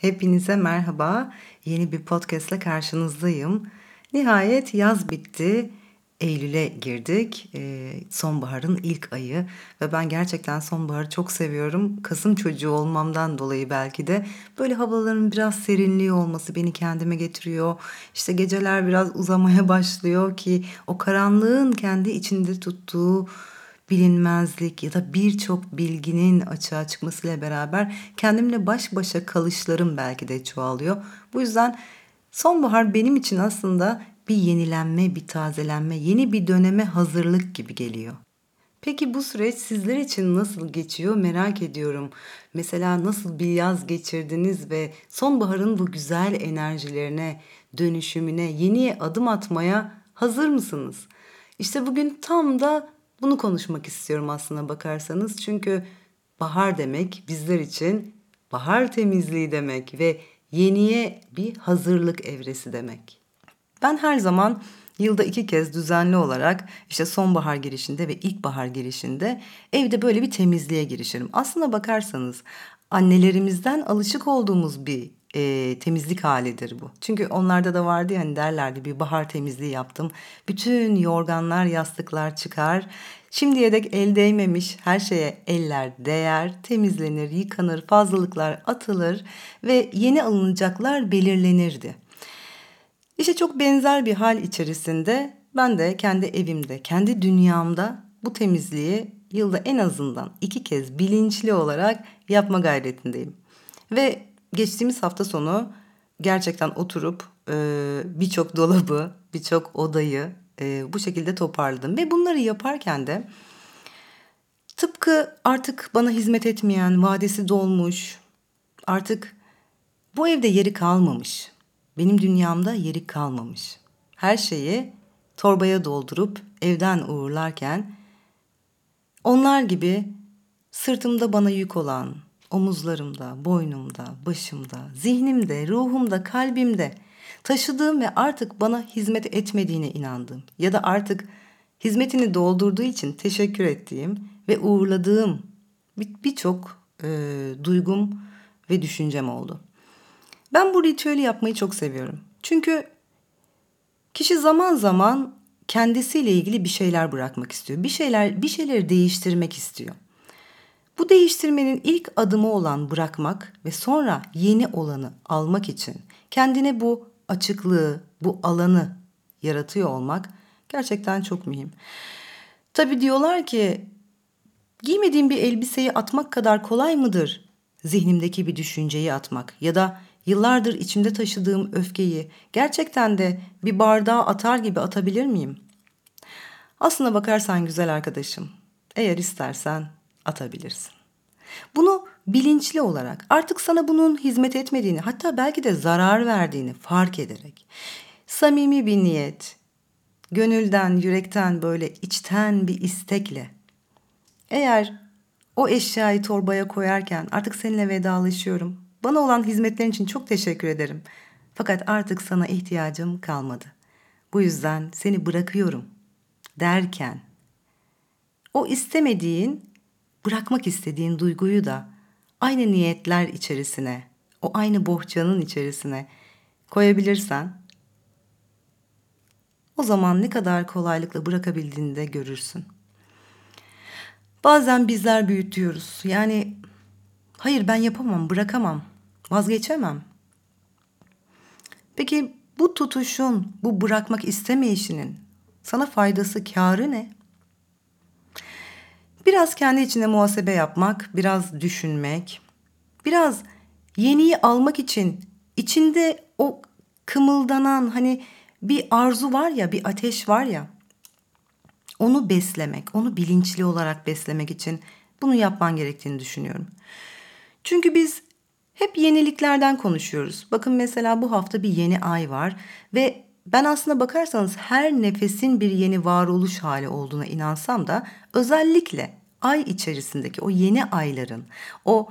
Hepinize merhaba. Yeni bir podcastla karşınızdayım. Nihayet yaz bitti. Eylül'e girdik. Ee, sonbaharın ilk ayı ve ben gerçekten sonbaharı çok seviyorum. Kasım çocuğu olmamdan dolayı belki de böyle havaların biraz serinliği olması beni kendime getiriyor. İşte geceler biraz uzamaya başlıyor ki o karanlığın kendi içinde tuttuğu bilinmezlik ya da birçok bilginin açığa çıkmasıyla beraber kendimle baş başa kalışlarım belki de çoğalıyor. Bu yüzden sonbahar benim için aslında bir yenilenme, bir tazelenme, yeni bir döneme hazırlık gibi geliyor. Peki bu süreç sizler için nasıl geçiyor merak ediyorum. Mesela nasıl bir yaz geçirdiniz ve sonbaharın bu güzel enerjilerine, dönüşümüne, yeni adım atmaya hazır mısınız? İşte bugün tam da bunu konuşmak istiyorum aslına bakarsanız. Çünkü bahar demek bizler için bahar temizliği demek ve yeniye bir hazırlık evresi demek. Ben her zaman yılda iki kez düzenli olarak işte sonbahar girişinde ve ilkbahar girişinde evde böyle bir temizliğe girişirim. Aslına bakarsanız annelerimizden alışık olduğumuz bir e, temizlik halidir bu. Çünkü onlarda da vardı yani derlerdi bir bahar temizliği yaptım. Bütün yorganlar, yastıklar çıkar. Şimdiye dek el değmemiş her şeye eller değer, temizlenir, yıkanır, fazlalıklar atılır ve yeni alınacaklar belirlenirdi. İşte çok benzer bir hal içerisinde ben de kendi evimde, kendi dünyamda bu temizliği yılda en azından iki kez bilinçli olarak yapma gayretindeyim. Ve geçtiğimiz hafta sonu gerçekten oturup e, birçok dolabı, birçok odayı e, bu şekilde toparladım. Ve bunları yaparken de tıpkı artık bana hizmet etmeyen, vadesi dolmuş, artık bu evde yeri kalmamış. Benim dünyamda yeri kalmamış. Her şeyi torbaya doldurup evden uğurlarken onlar gibi sırtımda bana yük olan, omuzlarımda, boynumda, başımda, zihnimde, ruhumda, kalbimde taşıdığım ve artık bana hizmet etmediğine inandığım ya da artık hizmetini doldurduğu için teşekkür ettiğim ve uğurladığım birçok bir e, duygum ve düşüncem oldu. Ben bu ritüeli yapmayı çok seviyorum. Çünkü kişi zaman zaman kendisiyle ilgili bir şeyler bırakmak istiyor. Bir şeyler bir şeyleri değiştirmek istiyor. Bu değiştirmenin ilk adımı olan bırakmak ve sonra yeni olanı almak için kendine bu açıklığı, bu alanı yaratıyor olmak gerçekten çok mühim. Tabi diyorlar ki giymediğim bir elbiseyi atmak kadar kolay mıdır zihnimdeki bir düşünceyi atmak ya da yıllardır içimde taşıdığım öfkeyi gerçekten de bir bardağa atar gibi atabilir miyim? Aslına bakarsan güzel arkadaşım, eğer istersen atabilirsin. Bunu bilinçli olarak artık sana bunun hizmet etmediğini hatta belki de zarar verdiğini fark ederek samimi bir niyet, gönülden, yürekten böyle içten bir istekle eğer o eşyayı torbaya koyarken artık seninle vedalaşıyorum. Bana olan hizmetlerin için çok teşekkür ederim. Fakat artık sana ihtiyacım kalmadı. Bu yüzden seni bırakıyorum derken o istemediğin bırakmak istediğin duyguyu da aynı niyetler içerisine, o aynı bohçanın içerisine koyabilirsen o zaman ne kadar kolaylıkla bırakabildiğini de görürsün. Bazen bizler büyütüyoruz. Yani hayır ben yapamam, bırakamam, vazgeçemem. Peki bu tutuşun, bu bırakmak istemeyişinin sana faydası, kârı ne? Biraz kendi içinde muhasebe yapmak, biraz düşünmek, biraz yeniyi almak için içinde o kımıldanan hani bir arzu var ya, bir ateş var ya. Onu beslemek, onu bilinçli olarak beslemek için bunu yapman gerektiğini düşünüyorum. Çünkü biz hep yeniliklerden konuşuyoruz. Bakın mesela bu hafta bir yeni ay var ve ben aslında bakarsanız her nefesin bir yeni varoluş hali olduğuna inansam da özellikle ay içerisindeki o yeni ayların, o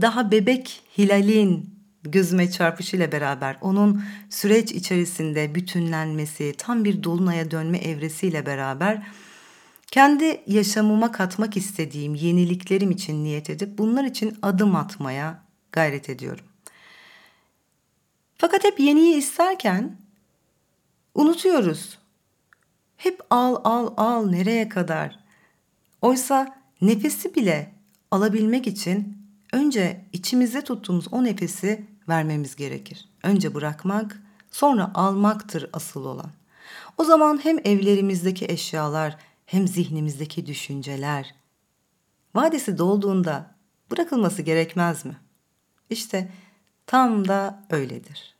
daha bebek hilalin gözüme çarpışıyla beraber onun süreç içerisinde bütünlenmesi, tam bir dolunaya dönme evresiyle beraber kendi yaşamıma katmak istediğim yeniliklerim için niyet edip bunlar için adım atmaya gayret ediyorum. Fakat hep yeniyi isterken unutuyoruz. Hep al al al nereye kadar? Oysa nefesi bile alabilmek için önce içimizde tuttuğumuz o nefesi vermemiz gerekir. Önce bırakmak, sonra almaktır asıl olan. O zaman hem evlerimizdeki eşyalar hem zihnimizdeki düşünceler vadesi dolduğunda bırakılması gerekmez mi? İşte tam da öyledir.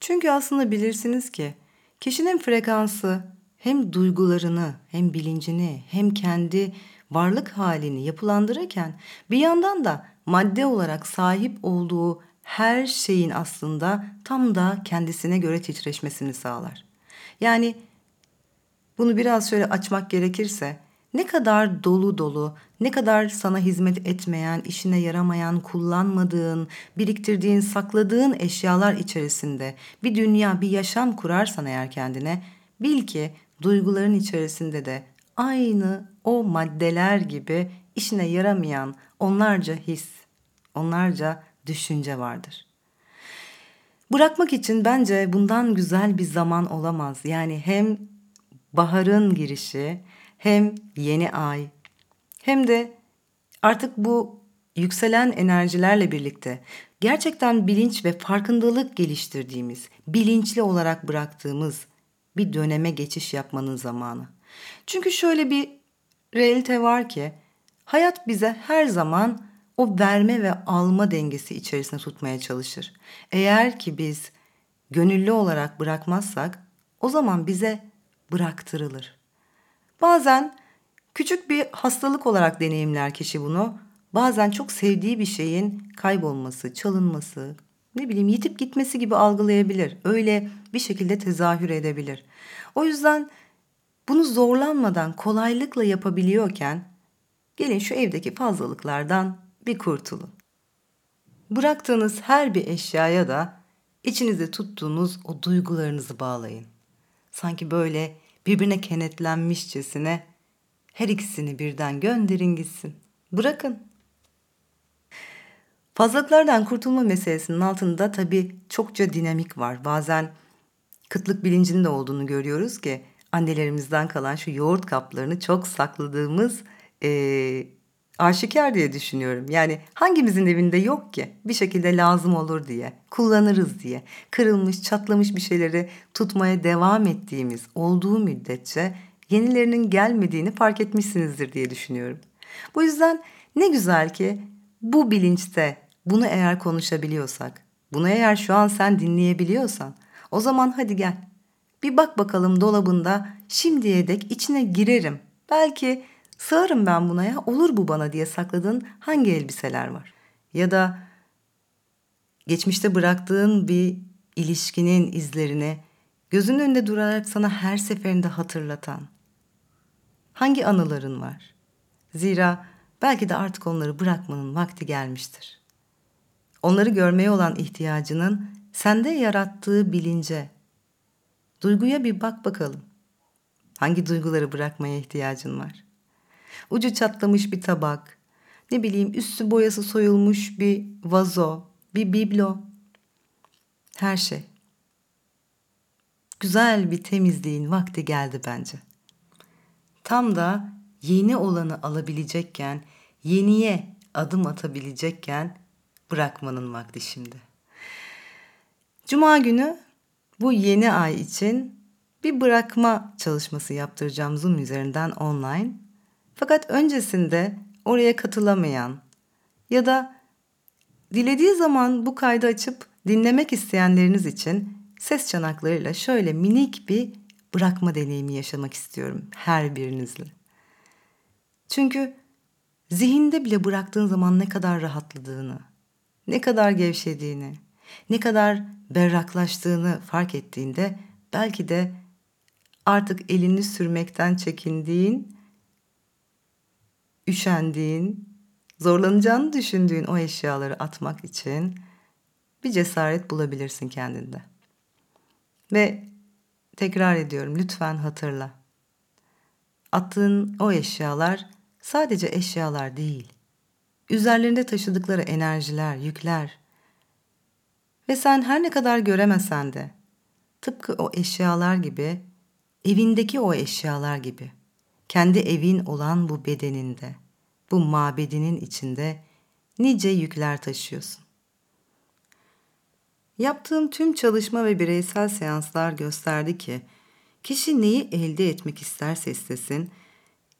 Çünkü aslında bilirsiniz ki kişinin frekansı hem duygularını hem bilincini hem kendi varlık halini yapılandırırken bir yandan da madde olarak sahip olduğu her şeyin aslında tam da kendisine göre titreşmesini sağlar. Yani bunu biraz şöyle açmak gerekirse ne kadar dolu dolu, ne kadar sana hizmet etmeyen, işine yaramayan, kullanmadığın, biriktirdiğin, sakladığın eşyalar içerisinde bir dünya, bir yaşam kurarsan eğer kendine, bil ki duyguların içerisinde de aynı o maddeler gibi işine yaramayan onlarca his, onlarca düşünce vardır. Bırakmak için bence bundan güzel bir zaman olamaz. Yani hem baharın girişi, hem yeni ay, hem de artık bu yükselen enerjilerle birlikte gerçekten bilinç ve farkındalık geliştirdiğimiz, bilinçli olarak bıraktığımız bir döneme geçiş yapmanın zamanı. Çünkü şöyle bir realite var ki hayat bize her zaman o verme ve alma dengesi içerisinde tutmaya çalışır. Eğer ki biz gönüllü olarak bırakmazsak o zaman bize bıraktırılır. Bazen küçük bir hastalık olarak deneyimler kişi bunu. Bazen çok sevdiği bir şeyin kaybolması, çalınması, ne bileyim yitip gitmesi gibi algılayabilir. Öyle bir şekilde tezahür edebilir. O yüzden bunu zorlanmadan kolaylıkla yapabiliyorken gelin şu evdeki fazlalıklardan bir kurtulun. Bıraktığınız her bir eşyaya da içinizde tuttuğunuz o duygularınızı bağlayın. Sanki böyle birbirine kenetlenmişçesine her ikisini birden gönderin gitsin. Bırakın. Fazlalıklardan kurtulma meselesinin altında tabii çokça dinamik var. Bazen kıtlık bilincinin de olduğunu görüyoruz ki annelerimizden kalan şu yoğurt kaplarını çok sakladığımız e, aşikar diye düşünüyorum. Yani hangimizin evinde yok ki bir şekilde lazım olur diye, kullanırız diye, kırılmış, çatlamış bir şeyleri tutmaya devam ettiğimiz olduğu müddetçe yenilerinin gelmediğini fark etmişsinizdir diye düşünüyorum. Bu yüzden ne güzel ki bu bilinçte bunu eğer konuşabiliyorsak, bunu eğer şu an sen dinleyebiliyorsan o zaman hadi gel. Bir bak bakalım dolabında şimdiye dek içine girerim. Belki sığarım ben buna ya olur bu bana diye sakladığın hangi elbiseler var? Ya da geçmişte bıraktığın bir ilişkinin izlerini gözünün önünde durarak sana her seferinde hatırlatan hangi anıların var? Zira belki de artık onları bırakmanın vakti gelmiştir. Onları görmeye olan ihtiyacının sende yarattığı bilince, duyguya bir bak bakalım. Hangi duyguları bırakmaya ihtiyacın var? Ucu çatlamış bir tabak, ne bileyim üstü boyası soyulmuş bir vazo, bir biblo. Her şey. Güzel bir temizliğin vakti geldi bence. Tam da yeni olanı alabilecekken, yeniye adım atabilecekken bırakmanın vakti şimdi. Cuma günü bu yeni ay için bir bırakma çalışması yaptıracağım Zoom üzerinden online. Fakat öncesinde oraya katılamayan ya da dilediği zaman bu kaydı açıp dinlemek isteyenleriniz için ses çanaklarıyla şöyle minik bir bırakma deneyimi yaşamak istiyorum her birinizle. Çünkü zihinde bile bıraktığın zaman ne kadar rahatladığını, ne kadar gevşediğini, ne kadar berraklaştığını fark ettiğinde belki de artık elini sürmekten çekindiğin, üşendiğin, zorlanacağını düşündüğün o eşyaları atmak için bir cesaret bulabilirsin kendinde. Ve tekrar ediyorum lütfen hatırla. Attığın o eşyalar sadece eşyalar değil. Üzerlerinde taşıdıkları enerjiler, yükler. Ve sen her ne kadar göremesen de tıpkı o eşyalar gibi, evindeki o eşyalar gibi, kendi evin olan bu bedeninde, bu mabedinin içinde nice yükler taşıyorsun. Yaptığım tüm çalışma ve bireysel seanslar gösterdi ki kişi neyi elde etmek isterse istesin,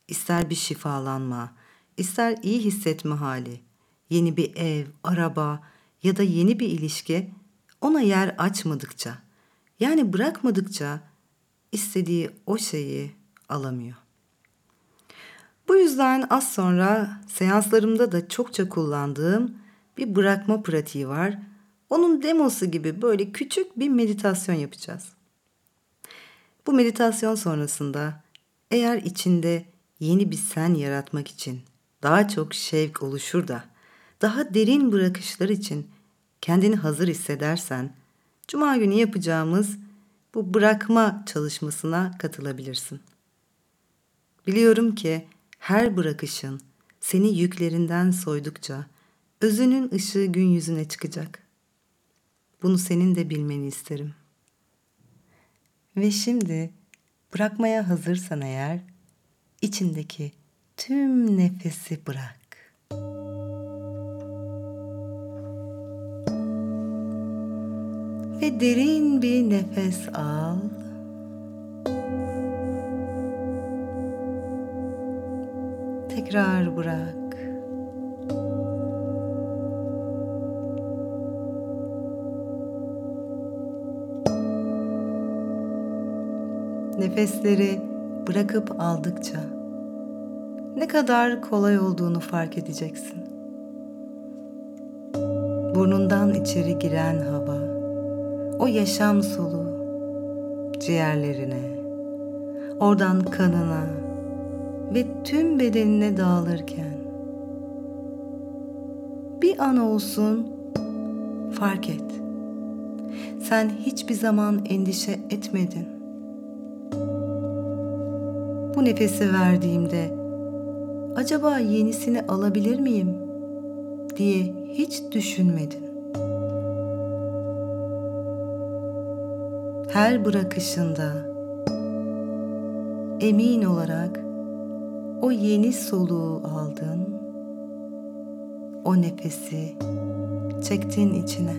ister bir şifalanma, ister iyi hissetme hali, yeni bir ev, araba ya da yeni bir ilişki ona yer açmadıkça, yani bırakmadıkça istediği o şeyi alamıyor. Bu yüzden az sonra seanslarımda da çokça kullandığım bir bırakma pratiği var. Onun demosu gibi böyle küçük bir meditasyon yapacağız. Bu meditasyon sonrasında eğer içinde yeni bir sen yaratmak için daha çok şevk oluşur da daha derin bırakışlar için kendini hazır hissedersen cuma günü yapacağımız bu bırakma çalışmasına katılabilirsin. Biliyorum ki her bırakışın seni yüklerinden soydukça özünün ışığı gün yüzüne çıkacak. Bunu senin de bilmeni isterim. Ve şimdi bırakmaya hazırsan eğer içindeki tüm nefesi bırak. Ve derin bir nefes al. Tekrar bırak. Nefesleri bırakıp aldıkça ne kadar kolay olduğunu fark edeceksin. Burnundan içeri giren hava, o yaşam soluğu ciğerlerine, oradan kanına ve tüm bedenine dağılırken bir an olsun fark et. Sen hiçbir zaman endişe etmedin. Bu nefesi verdiğimde acaba yenisini alabilir miyim diye hiç düşünmedin. Her bırakışında emin olarak o yeni soluğu aldın. O nefesi çektin içine.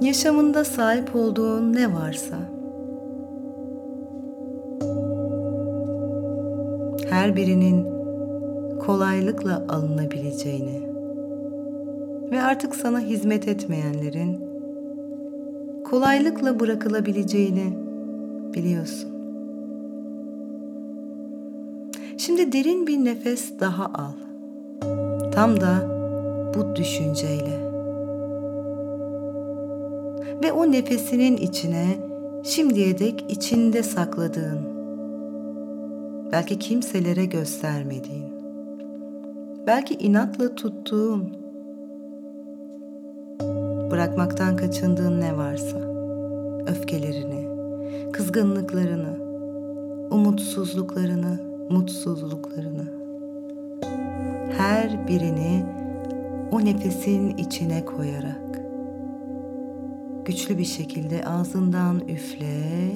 Yaşamında sahip olduğun ne varsa her birinin kolaylıkla alınabileceğini ve artık sana hizmet etmeyenlerin kolaylıkla bırakılabileceğini biliyorsun. Şimdi derin bir nefes daha al. Tam da bu düşünceyle. Ve o nefesinin içine şimdiye dek içinde sakladığın, belki kimselere göstermediğin, belki inatla tuttuğun, bırakmaktan kaçındığın ne varsa, öfkelerini, kızgınlıklarını, umutsuzluklarını, mutsuzluklarını, her birini o nefesin içine koyarak güçlü bir şekilde ağzından üfle.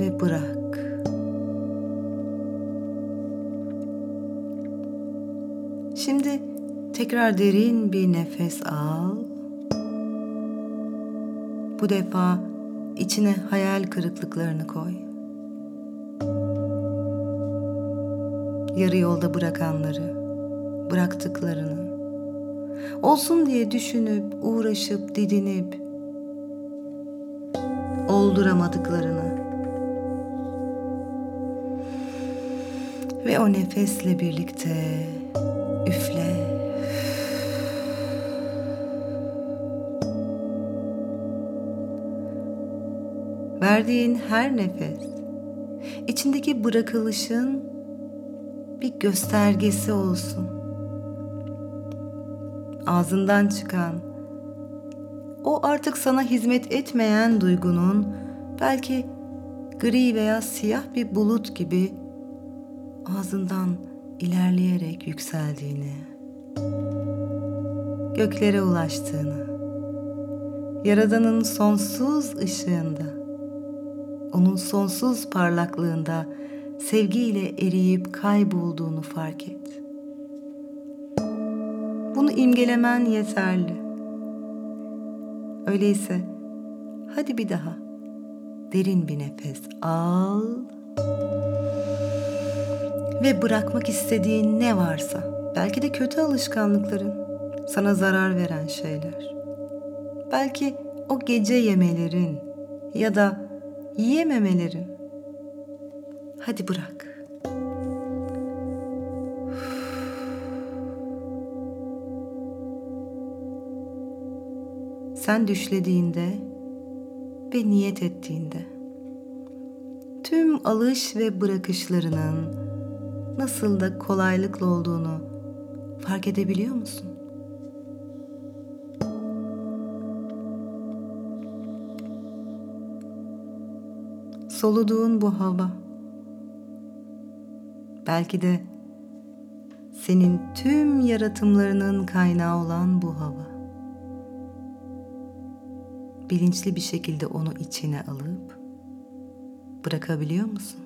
Ve bırak. Tekrar derin bir nefes al. Bu defa içine hayal kırıklıklarını koy. Yarı yolda bırakanları, bıraktıklarını, olsun diye düşünüp, uğraşıp, didinip, olduramadıklarını ve o nefesle birlikte üfle. Verdiğin her nefes içindeki bırakılışın bir göstergesi olsun. Ağzından çıkan o artık sana hizmet etmeyen duygunun belki gri veya siyah bir bulut gibi ağzından ilerleyerek yükseldiğini, göklere ulaştığını, Yaradan'ın sonsuz ışığında, onun sonsuz parlaklığında sevgiyle eriyip kaybolduğunu fark et. Bunu imgelemen yeterli. Öyleyse hadi bir daha derin bir nefes al ve bırakmak istediğin ne varsa, belki de kötü alışkanlıkların, sana zarar veren şeyler. Belki o gece yemelerin ya da yiyememelerin. Hadi bırak. Sen düşlediğinde ve niyet ettiğinde tüm alış ve bırakışlarının nasıl da kolaylıkla olduğunu fark edebiliyor musun? Soluduğun bu hava belki de senin tüm yaratımlarının kaynağı olan bu hava. Bilinçli bir şekilde onu içine alıp bırakabiliyor musun?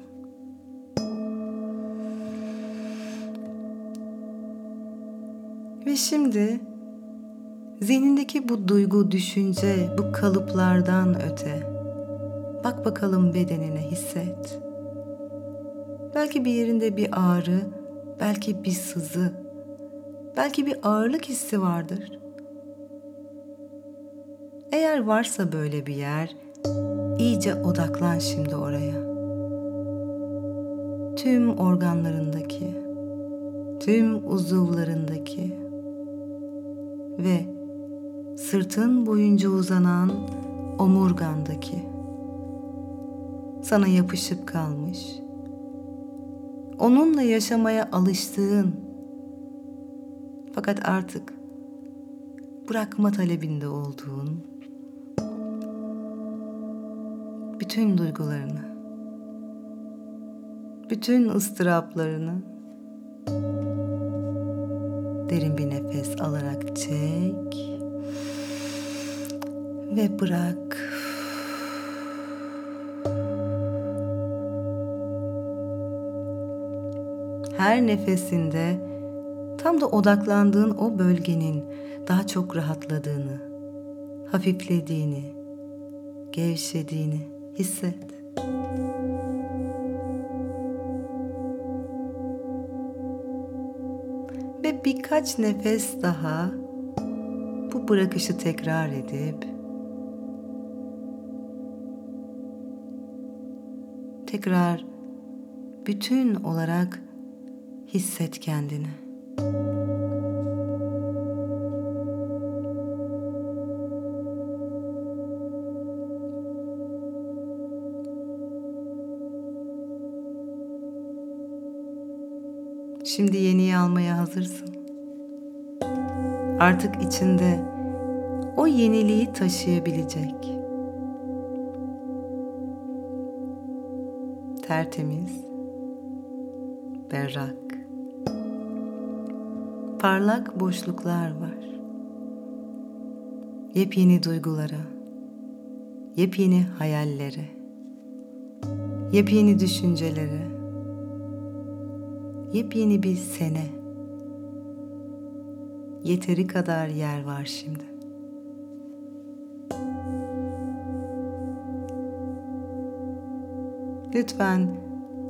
Ve şimdi zihnindeki bu duygu, düşünce, bu kalıplardan öte bak bakalım bedenine hisset. Belki bir yerinde bir ağrı, belki bir sızı, belki bir ağırlık hissi vardır. Eğer varsa böyle bir yer, iyice odaklan şimdi oraya. Tüm organlarındaki, tüm uzuvlarındaki ve sırtın boyunca uzanan omurgandaki sana yapışıp kalmış. Onunla yaşamaya alıştığın. Fakat artık bırakma talebinde olduğun. Bütün duygularını, bütün ıstıraplarını. Derin bir nefes alarak çek. Ve bırak. Her nefesinde tam da odaklandığın o bölgenin daha çok rahatladığını, hafiflediğini, gevşediğini hisset. ve birkaç nefes daha bu bırakışı tekrar edip tekrar bütün olarak hisset kendini. Şimdi yeniyi almaya hazırsın. Artık içinde o yeniliği taşıyabilecek. Tertemiz, berrak, parlak boşluklar var. Yepyeni duygulara, yepyeni hayallere, yepyeni düşüncelere, yepyeni bir sene. Yeteri kadar yer var şimdi. Lütfen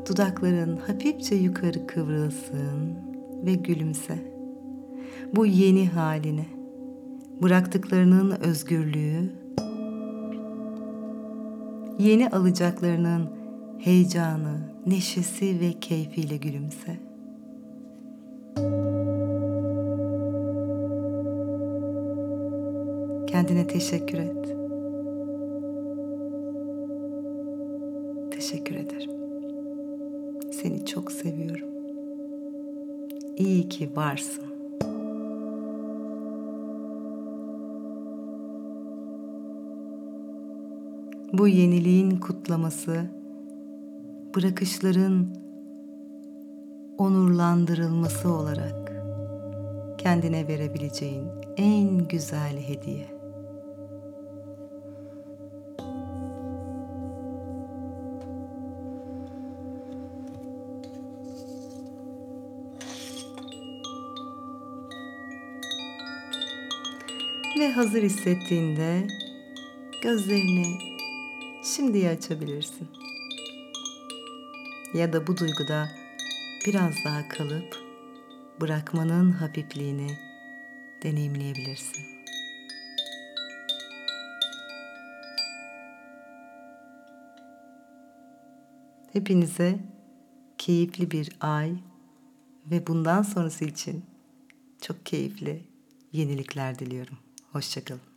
dudakların hafifçe yukarı kıvrılsın ve gülümse. Bu yeni haline, bıraktıklarının özgürlüğü, yeni alacaklarının heyecanı, neşesi ve keyfiyle gülümse. Kendine teşekkür et. Teşekkür ederim. Seni çok seviyorum. İyi ki varsın. Bu yeniliğin kutlaması bırakışların onurlandırılması olarak kendine verebileceğin en güzel hediye. Ve hazır hissettiğinde gözlerini şimdi açabilirsin. Ya da bu duyguda biraz daha kalıp bırakmanın hafifliğini deneyimleyebilirsin. Hepinize keyifli bir ay ve bundan sonrası için çok keyifli yenilikler diliyorum. Hoşçakalın.